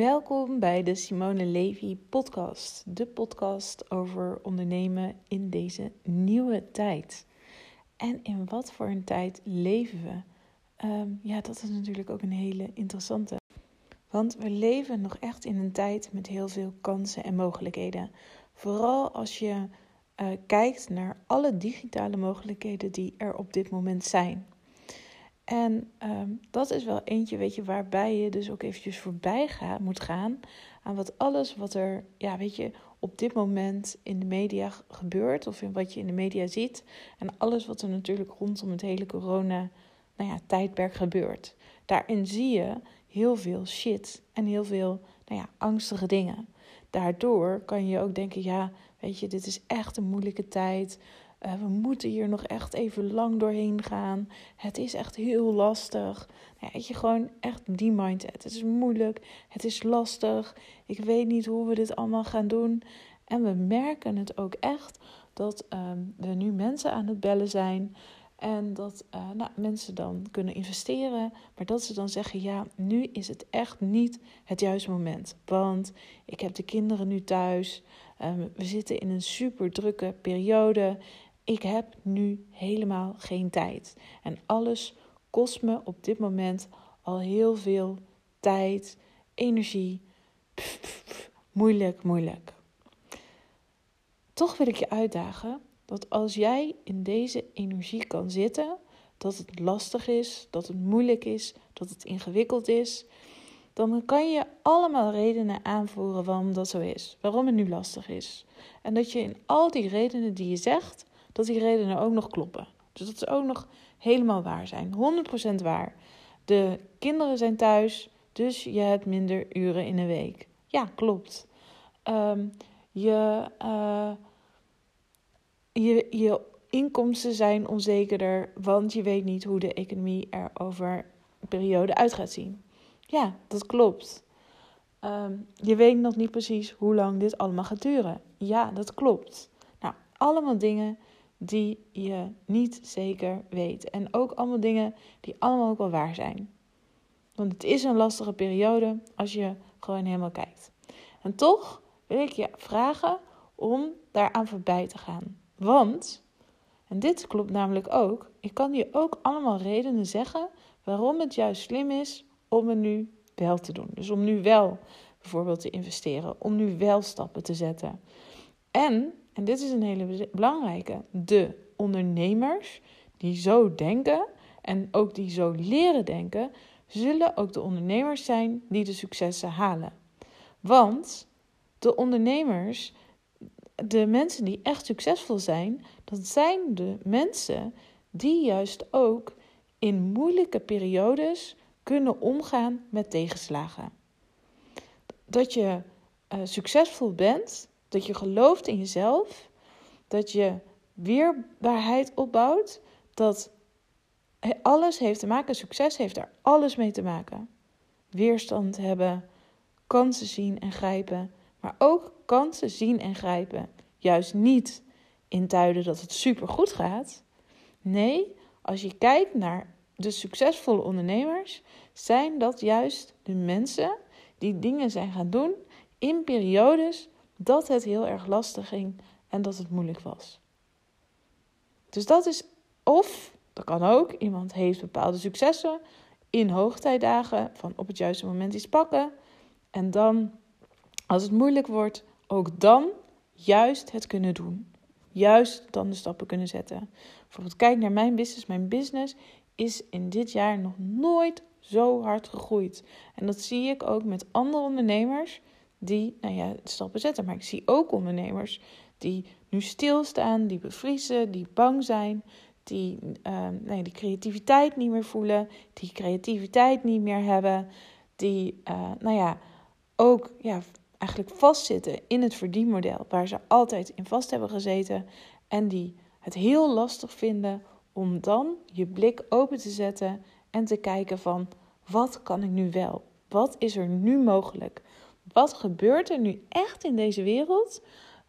Welkom bij de Simone Levy podcast. De podcast over ondernemen in deze nieuwe tijd. En in wat voor een tijd leven we? Ehm, ja, dat is natuurlijk ook een hele interessante. Want we leven nog echt in een tijd met heel veel kansen en mogelijkheden. Vooral als je uh, kijkt naar alle digitale mogelijkheden die er op dit moment zijn. En um, dat is wel eentje, weet je, waarbij je dus ook eventjes voorbij moet gaan aan wat alles wat er, ja, weet je, op dit moment in de media gebeurt of in wat je in de media ziet en alles wat er natuurlijk rondom het hele corona, nou ja, tijdperk gebeurt. Daarin zie je heel veel shit en heel veel, nou ja, angstige dingen. Daardoor kan je ook denken, ja, weet je, dit is echt een moeilijke tijd. Uh, we moeten hier nog echt even lang doorheen gaan. Het is echt heel lastig. Weet je, gewoon echt die mindset. Het is moeilijk. Het is lastig. Ik weet niet hoe we dit allemaal gaan doen. En we merken het ook echt dat uh, we nu mensen aan het bellen zijn. En dat uh, nou, mensen dan kunnen investeren. Maar dat ze dan zeggen: ja, nu is het echt niet het juiste moment. Want ik heb de kinderen nu thuis. Um, we zitten in een super drukke periode ik heb nu helemaal geen tijd. En alles kost me op dit moment al heel veel tijd, energie. moeilijk, moeilijk. Toch wil ik je uitdagen dat als jij in deze energie kan zitten, dat het lastig is, dat het moeilijk is, dat het ingewikkeld is, dan kan je allemaal redenen aanvoeren waarom dat zo is, waarom het nu lastig is. En dat je in al die redenen die je zegt, dat die redenen ook nog kloppen. Dus dat ze ook nog helemaal waar zijn. 100% waar. De kinderen zijn thuis, dus je hebt minder uren in een week. Ja, klopt. Ehm, je, uh, je, je inkomsten zijn onzekerder, want je weet niet hoe de economie er over een periode uit gaat zien. Ja, dat klopt. Ehm, je weet nog niet precies hoe lang dit allemaal gaat duren. Ja, dat klopt. Nou, allemaal dingen die je niet zeker weet. En ook allemaal dingen die allemaal ook wel waar zijn. Want het is een lastige periode als je gewoon helemaal kijkt. En toch wil ik je vragen om daaraan voorbij te gaan. Want, en dit klopt namelijk ook, ik kan je ook allemaal redenen zeggen waarom het juist slim is om het nu wel te doen. Dus om nu wel bijvoorbeeld te investeren, om nu wel stappen te zetten. En en dit is een hele belangrijke, de ondernemers die zo denken en ook die zo leren denken, zullen ook de ondernemers zijn die de successen halen. Want de ondernemers, de mensen die echt succesvol zijn, dat zijn de mensen die juist ook in moeilijke periodes kunnen omgaan met tegenslagen. Dat je uh, succesvol bent, dat je gelooft in jezelf, dat je weerbaarheid opbouwt, dat alles heeft te maken, succes heeft er alles mee te maken. Weerstand hebben, kansen zien en grijpen, maar ook kansen zien en grijpen. Juist niet in tijden dat het super goed gaat. Nee, als je kijkt naar de succesvolle ondernemers, zijn dat juist de mensen die dingen zijn gaan doen in periodes dat het heel erg lastig ging en dat het moeilijk was. Dus dat is, of dat kan ook, iemand heeft bepaalde successen in hoogtijdagen, van op het juiste moment iets pakken. En dan, als het moeilijk wordt, ook dan juist het kunnen doen. Juist dan de stappen kunnen zetten. Bijvoorbeeld, kijk naar mijn business. Mijn business is in dit jaar nog nooit zo hard gegroeid. En dat zie ik ook met andere ondernemers die nou ja, stappen zetten. Maar ik zie ook ondernemers die nu stilstaan, die bevriezen, die bang zijn, die uh, nee, die creativiteit niet meer voelen, die creativiteit niet meer hebben, die uh, nou ja, ook ja, eigenlijk vastzitten in het verdienmodel waar ze altijd in vast hebben gezeten en die het heel lastig vinden om dan je blik open te zetten en te kijken van wat kan ik nu wel? Wat is er nu mogelijk? Wat gebeurt er nu echt in deze wereld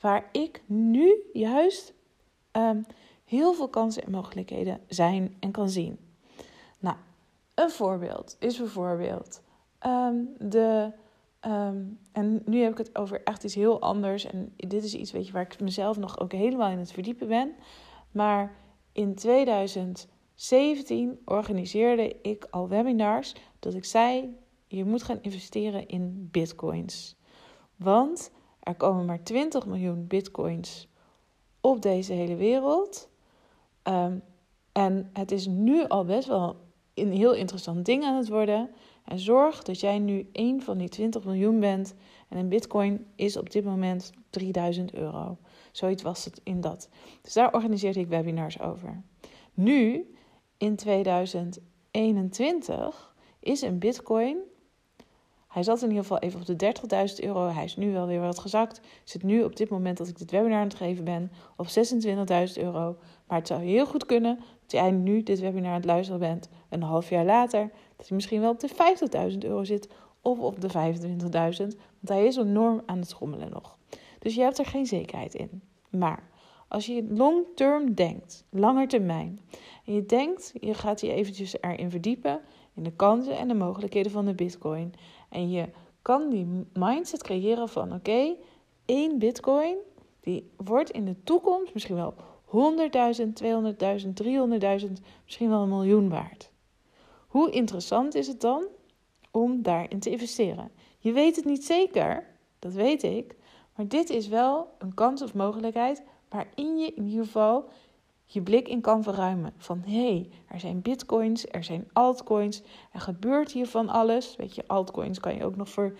waar ik nu juist um, heel veel kansen en mogelijkheden zijn en kan zien? Nou, een voorbeeld is bijvoorbeeld um, de Ehm, en nu heb ik het over echt iets heel anders. En dit is iets weet je, waar ik mezelf nog ook helemaal in het verdiepen ben. Maar in 2017 organiseerde ik al webinars dat ik zei: je moet gaan investeren in bitcoins. Want er komen maar 20 miljoen bitcoins op deze hele wereld. Ehm, en het is nu al best wel een heel interessant ding aan het worden. En zorg dat jij nu één van die 20 miljoen bent. En een bitcoin is op dit moment 3000 euro. Zoiets was het in dat. Dus daar organiseerde ik webinars over. Nu, in 2021, is een bitcoin hij zat in ieder geval even op de 30.000 euro. Hij is nu wel weer wat gezakt. Zit nu op dit moment dat ik dit webinar aan het geven ben op 26.000 euro. Maar het zou heel goed kunnen dat jij nu dit webinar aan het luisteren bent. Een half jaar later. Dat hij misschien wel op de 50.000 euro zit. Of op de 25.000. Want hij is enorm aan het schommelen nog. Dus je hebt er geen zekerheid in. Maar als je long term denkt, langer termijn. En je denkt, je gaat je eventjes erin verdiepen. In de kansen en de mogelijkheden van de bitcoin. En je kan die mindset creëren van oké, één bitcoin die wordt in de toekomst misschien wel 100.000, 200.000, 300.000, misschien wel een miljoen waard. Hoe interessant is het dan om daarin te investeren? Je weet het niet zeker, dat weet ik, maar dit is wel een kans of mogelijkheid waarin je in ieder geval je blik in kan verruimen. Van hé, hey, er zijn bitcoins, er zijn altcoins, er gebeurt hier van alles. Weet je, altcoins kan je ook nog voor een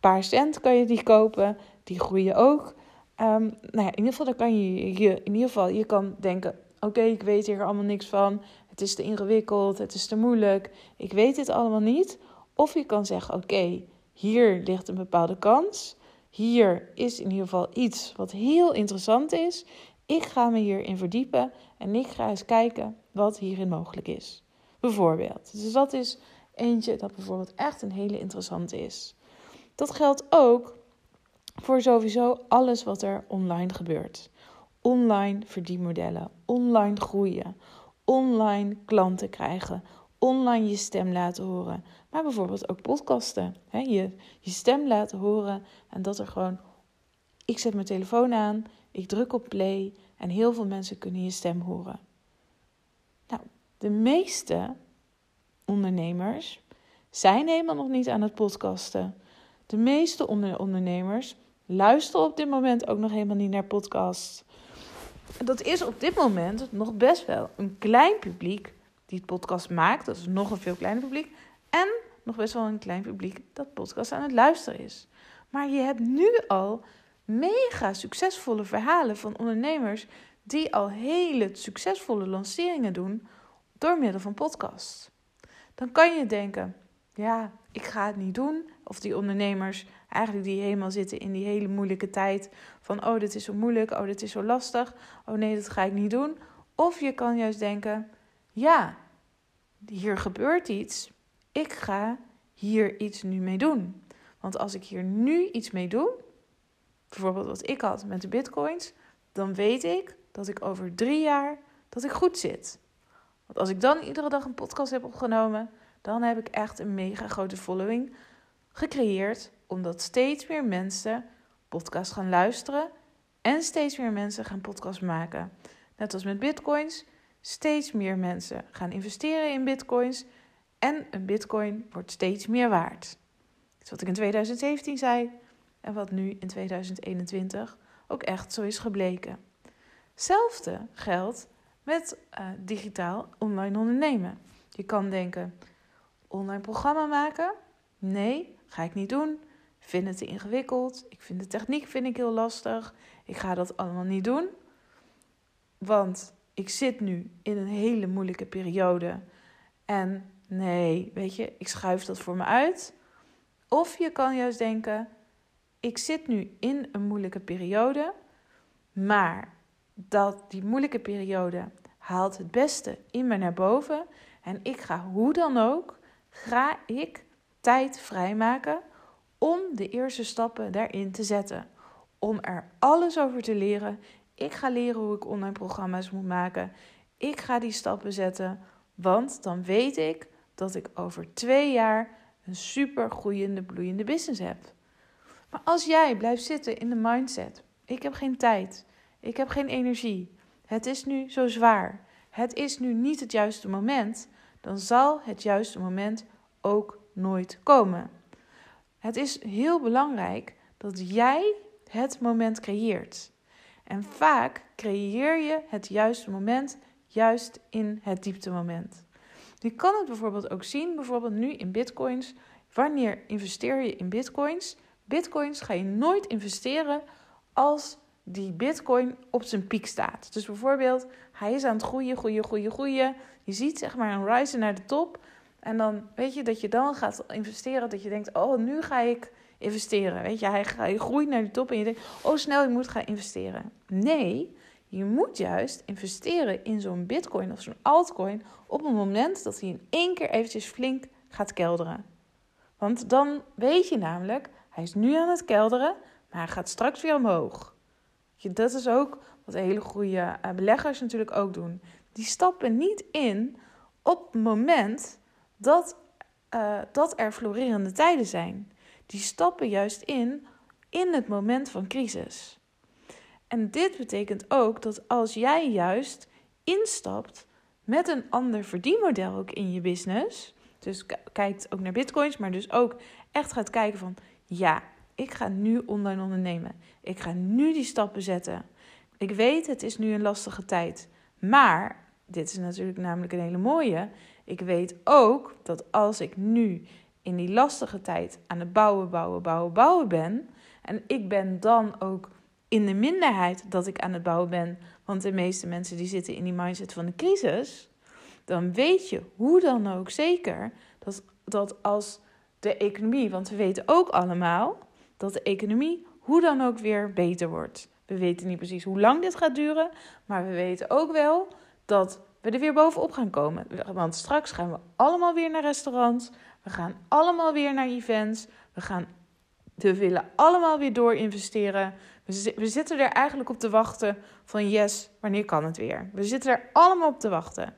paar cent kan je die kopen. Die groeien ook. Um, nou ja, in ieder geval, dan kan je, je, in ieder geval, je kan denken: oké, ik weet hier allemaal niks van. Het is te ingewikkeld, het is te moeilijk. Ik weet dit allemaal niet. Of je kan zeggen: oké, hier ligt een bepaalde kans. Hier is in ieder geval iets wat heel interessant is. Ik ga me hierin verdiepen en ik ga eens kijken wat hierin mogelijk is. Bijvoorbeeld. Dus dat is eentje dat bijvoorbeeld echt een hele interessante is. Dat geldt ook voor sowieso alles wat er online gebeurt. Online verdienmodellen, online groeien, online klanten krijgen, online je stem laten horen. Maar bijvoorbeeld ook podcasten. je, je stem laten horen en dat er gewoon. Ik zet mijn telefoon aan, ik druk op play en heel veel mensen kunnen je stem horen. Nou, de meeste ondernemers zijn helemaal nog niet aan het podcasten. De meeste ondernemers luisteren op dit moment ook nog helemaal niet naar podcasts. Dat is op dit moment nog best wel een klein publiek die het podcast maakt. Dat is nog een veel kleiner publiek. En nog best wel een klein publiek dat podcast aan het luisteren is. Maar je hebt nu al mega succesvolle verhalen van ondernemers die al hele succesvolle lanceringen doen door middel van podcasts. Dan kan je denken, ja, ik ga het niet doen. Of die ondernemers eigenlijk die helemaal zitten in die hele moeilijke tijd van, oh, dit is zo moeilijk, oh, dit is zo lastig, oh nee, dat ga ik niet doen. Of je kan juist denken, ja, hier gebeurt iets, ik ga hier iets nu mee doen. Want als ik hier nu iets mee doe, bijvoorbeeld wat ik had met de bitcoins, dan weet ik dat ik over drie jaar dat ik goed zit. Want als ik dan iedere dag een podcast heb opgenomen, dan heb ik echt een mega grote following gecreëerd, omdat steeds meer mensen podcast gaan luisteren en steeds meer mensen gaan podcast maken. Net als met bitcoins, steeds meer mensen gaan investeren in bitcoins en een bitcoin wordt steeds meer waard. Dat is wat ik in 2017 zei en wat nu in 2021 ook echt zo is gebleken. Hetzelfde geldt met uh, digitaal online ondernemen. Je kan denken: online programma maken? Nee, ga ik niet doen. Vind het te ingewikkeld. Ik vind de techniek vind ik heel lastig. Ik ga dat allemaal niet doen. Want ik zit nu in een hele moeilijke periode. En nee, weet je, ik schuif dat voor me uit. Of je kan juist denken: ik zit nu in een moeilijke periode, maar dat die moeilijke periode haalt het beste in me naar boven. En ik ga hoe dan ook, ga ik tijd vrijmaken om de eerste stappen daarin te zetten. Om er alles over te leren. Ik ga leren hoe ik online programma's moet maken. Ik ga die stappen zetten, want dan weet ik dat ik over twee jaar een super groeiende, bloeiende business heb. Maar als jij blijft zitten in de mindset: ik heb geen tijd, ik heb geen energie, het is nu zo zwaar, het is nu niet het juiste moment, dan zal het juiste moment ook nooit komen. Het is heel belangrijk dat jij het moment creëert. En vaak creëer je het juiste moment juist in het dieptemoment. Je kan het bijvoorbeeld ook zien, bijvoorbeeld nu in bitcoins. Wanneer investeer je in bitcoins? Bitcoins ga je nooit investeren als die bitcoin op zijn piek staat. Dus bijvoorbeeld, hij is aan het groeien, groeien, groeien, groeien. Je ziet zeg maar een rise naar de top. En dan weet je dat je dan gaat investeren, dat je denkt, oh, nu ga ik investeren. Weet je, hij, groeit naar de top en je denkt, oh, snel, ik moet gaan investeren. Nee, je moet juist investeren in zo'n bitcoin of zo'n altcoin op het moment dat hij in één keer eventjes flink gaat kelderen. Want dan weet je namelijk, hij is nu aan het kelderen, maar hij gaat straks weer omhoog. Dat is ook wat hele goede eh, beleggers natuurlijk ook doen. Die stappen niet in op het moment dat, uh, dat er florerende tijden zijn. Die stappen juist in in het moment van crisis. En dit betekent ook dat als jij juist instapt met een ander verdienmodel ook in je business, dus kijkt ook naar bitcoins, maar dus ook echt gaat kijken van ja, ik ga nu online ondernemen. Ik ga nu die stappen zetten. Ik weet, het is nu een lastige tijd. Maar, dit is natuurlijk namelijk een hele mooie. Ik weet ook dat als ik nu in die lastige tijd aan het bouwen, bouwen, bouwen, bouwen ben. En ik ben dan ook in de minderheid dat ik aan het bouwen ben. Want de meeste mensen die zitten in die mindset van de crisis. Dan weet je hoe dan ook zeker dat, dat als de economie, want we weten ook allemaal dat de economie hoe dan ook weer beter wordt. We weten niet precies hoe lang dit gaat duren, maar we weten ook wel dat we er weer bovenop gaan komen. Want straks gaan we allemaal weer naar restaurants, we gaan allemaal weer naar events, we, gaan, we willen allemaal weer door investeren. We, we zitten er eigenlijk op te wachten van yes, wanneer kan het weer? We zitten er allemaal op te wachten.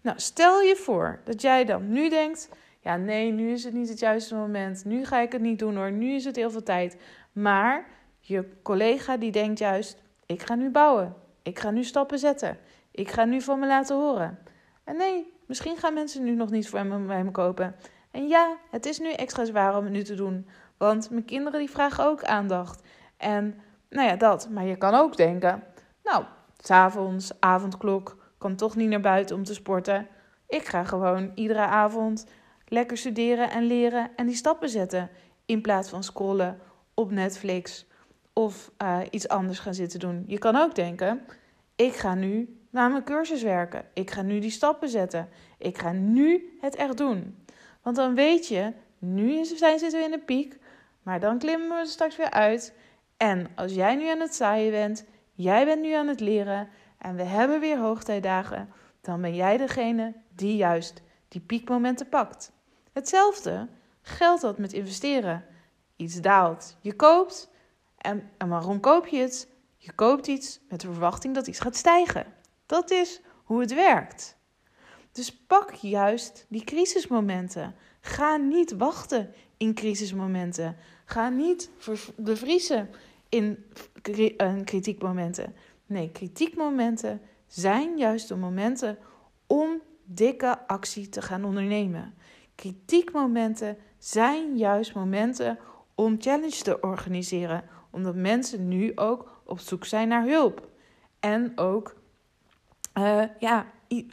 Nou, stel je voor dat jij dan nu denkt, ja nee, nu is het niet het juiste moment, nu ga ik het niet doen hoor, nu is het heel veel tijd. Maar je collega die denkt juist, ik ga nu bouwen, ik ga nu stappen zetten, ik ga nu van me laten horen. En nee, misschien gaan mensen nu nog niet voor me, me kopen. En ja, het is nu extra zwaar om het nu te doen, want mijn kinderen die vragen ook aandacht. En nou ja, dat. Maar je kan ook denken, nou, s'avonds, avondklok, kan toch niet naar buiten om te sporten. Ik ga gewoon iedere avond lekker studeren en leren en die stappen zetten. In plaats van scrollen op Netflix of uh, iets anders gaan zitten doen. Je kan ook denken: ik ga nu naar mijn cursus werken. Ik ga nu die stappen zetten. Ik ga nu het echt doen. Want dan weet je, nu zijn, zitten we in de piek, maar dan klimmen we er straks weer uit. En als jij nu aan het zaaien bent, jij bent nu aan het leren en we hebben weer hoogtijdagen, dan ben jij degene die juist die piekmomenten pakt. Hetzelfde geldt dat met investeren. Iets daalt, je koopt. En, waarom koop je het? Je koopt iets met de verwachting dat iets gaat stijgen. Dat is hoe het werkt. Dus pak juist die crisismomenten. Ga niet wachten in crisismomenten. Ga niet bevriezen in kritiekmomenten. Nee, kritiekmomenten zijn juist de momenten om dikke actie te gaan ondernemen. Kritiekmomenten zijn juist momenten om challenge te organiseren, omdat mensen nu ook op zoek zijn naar hulp. En ook uh, ja,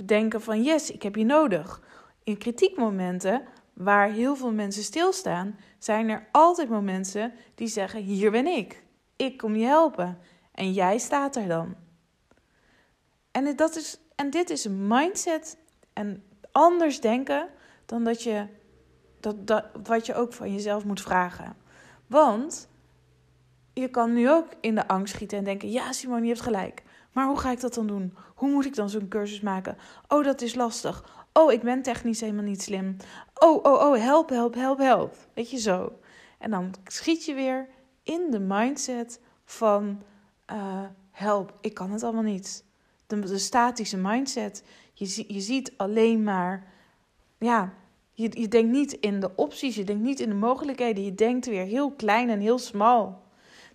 denken van yes, ik heb je nodig. In kritiekmomenten waar heel veel mensen stilstaan, zijn er altijd momenten die zeggen: Hier ben ik. Ik kom je helpen. En jij staat er dan. En, dat is, en dit is een mindset en anders denken dan dat je, dat, dat, wat je ook van jezelf moet vragen. Want je kan nu ook in de angst schieten en denken: Ja, Simone, je hebt gelijk. Maar hoe ga ik dat dan doen? Hoe moet ik dan zo'n cursus maken? Oh, dat is lastig. Oh, ik ben technisch helemaal niet slim. Oh, oh, oh, help, help, help, help. Weet je zo. En dan schiet je weer in de mindset van uh, help, ik kan het allemaal niet. De, de statische mindset. Je, je ziet alleen maar, ja, Je, je denkt niet in de opties, je denkt niet in de mogelijkheden. Je denkt weer heel klein en heel smal.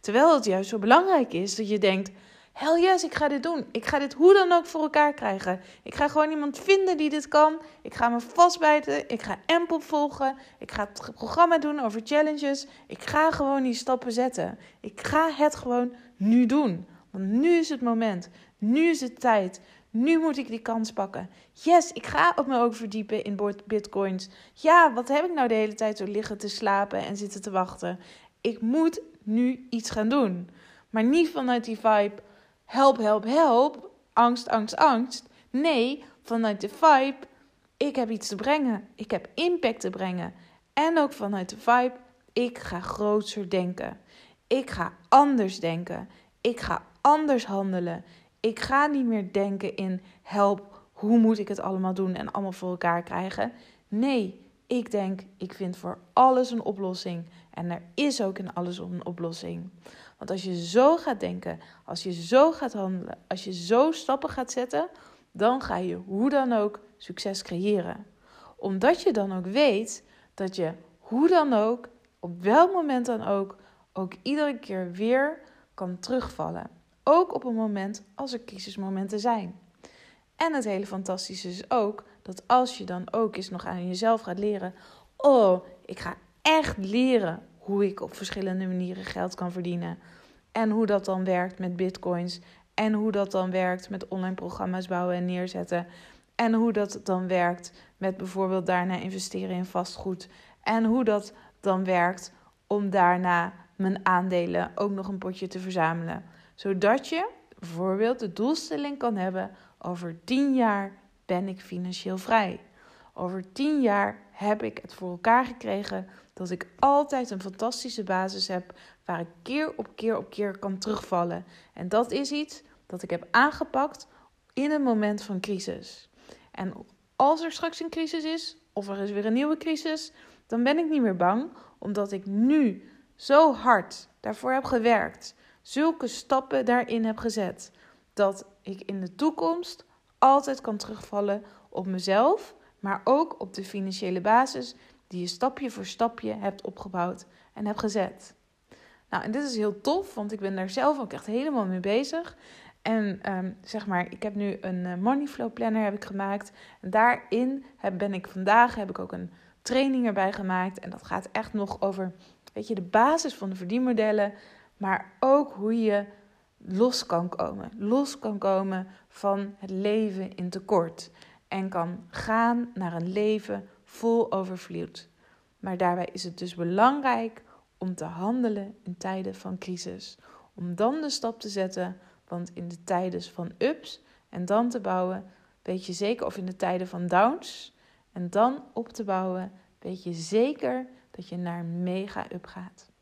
Terwijl het juist zo belangrijk is dat je denkt: hell yes, ik ga dit doen. Ik ga dit hoe dan ook voor elkaar krijgen. Ik ga gewoon iemand vinden die dit kan. Ik ga me vastbijten. Ik ga Ample volgen. Ik ga het programma doen over challenges. Ik ga gewoon die stappen zetten. Ik ga het gewoon nu doen. Want nu is het moment. Nu is het tijd. Nu moet ik die kans pakken. Yes, ik ga op me ook verdiepen in bitcoins. Ja, wat heb ik nou de hele tijd zo liggen te slapen en zitten te wachten? Ik moet nu iets gaan doen. Maar niet vanuit die vibe help, help, help, angst, angst, angst. Nee, vanuit de vibe, ik heb iets te brengen. Ik heb impact te brengen. En ook vanuit de vibe, ik ga groter denken. Ik ga anders denken. Ik ga anders handelen. Ik ga niet meer denken in help, hoe moet ik het allemaal doen en allemaal voor elkaar krijgen. Nee, ik denk, ik vind voor alles een oplossing. En er is ook in alles een oplossing. Want als je zo gaat denken, als je zo gaat handelen, als je zo stappen gaat zetten, dan ga je hoe dan ook succes creëren. Omdat je dan ook weet dat je hoe dan ook, op welk moment dan ook, ook iedere keer weer kan terugvallen. Ook op een moment als er crisismomenten zijn. En het hele fantastische is ook dat als je dan ook eens nog aan jezelf gaat leren: oh, ik ga echt leren hoe ik op verschillende manieren geld kan verdienen. En hoe dat dan werkt met bitcoins. En hoe dat dan werkt met online programma's bouwen en neerzetten. En hoe dat dan werkt met bijvoorbeeld daarna investeren in vastgoed. En hoe dat dan werkt om daarna mijn aandelen ook nog een potje te verzamelen. Zodat je bijvoorbeeld de doelstelling kan hebben: over 10 jaar ben ik financieel vrij. Over 10 jaar heb ik het voor elkaar gekregen dat ik altijd een fantastische basis heb waar ik keer op keer op keer kan terugvallen. En dat is iets dat ik heb aangepakt in een moment van crisis. En als er straks een crisis is, of er is weer een nieuwe crisis, dan ben ik niet meer bang, omdat ik nu zo hard daarvoor heb gewerkt, zulke stappen daarin heb gezet, dat ik in de toekomst altijd kan terugvallen op mezelf, maar ook op de financiële basis die je stapje voor stapje hebt opgebouwd en hebt gezet. Nou, en dit is heel tof, want ik ben daar zelf ook echt helemaal mee bezig. En ehm, zeg maar, ik heb nu een uh, money flow planner heb ik gemaakt. En daarin heb, ben ik vandaag heb ik ook een training erbij gemaakt. En dat gaat echt nog over, weet je, de basis van de verdienmodellen. Maar ook hoe je los kan komen. Los kan komen van het leven in tekort. En kan gaan naar een leven vol overvloed. Maar daarbij is het dus belangrijk om te handelen in tijden van crisis. Om dan de stap te zetten, want in de tijden van ups en dan te bouwen, weet je zeker, of in de tijden van downs en dan op te bouwen, weet je zeker dat je naar mega up gaat.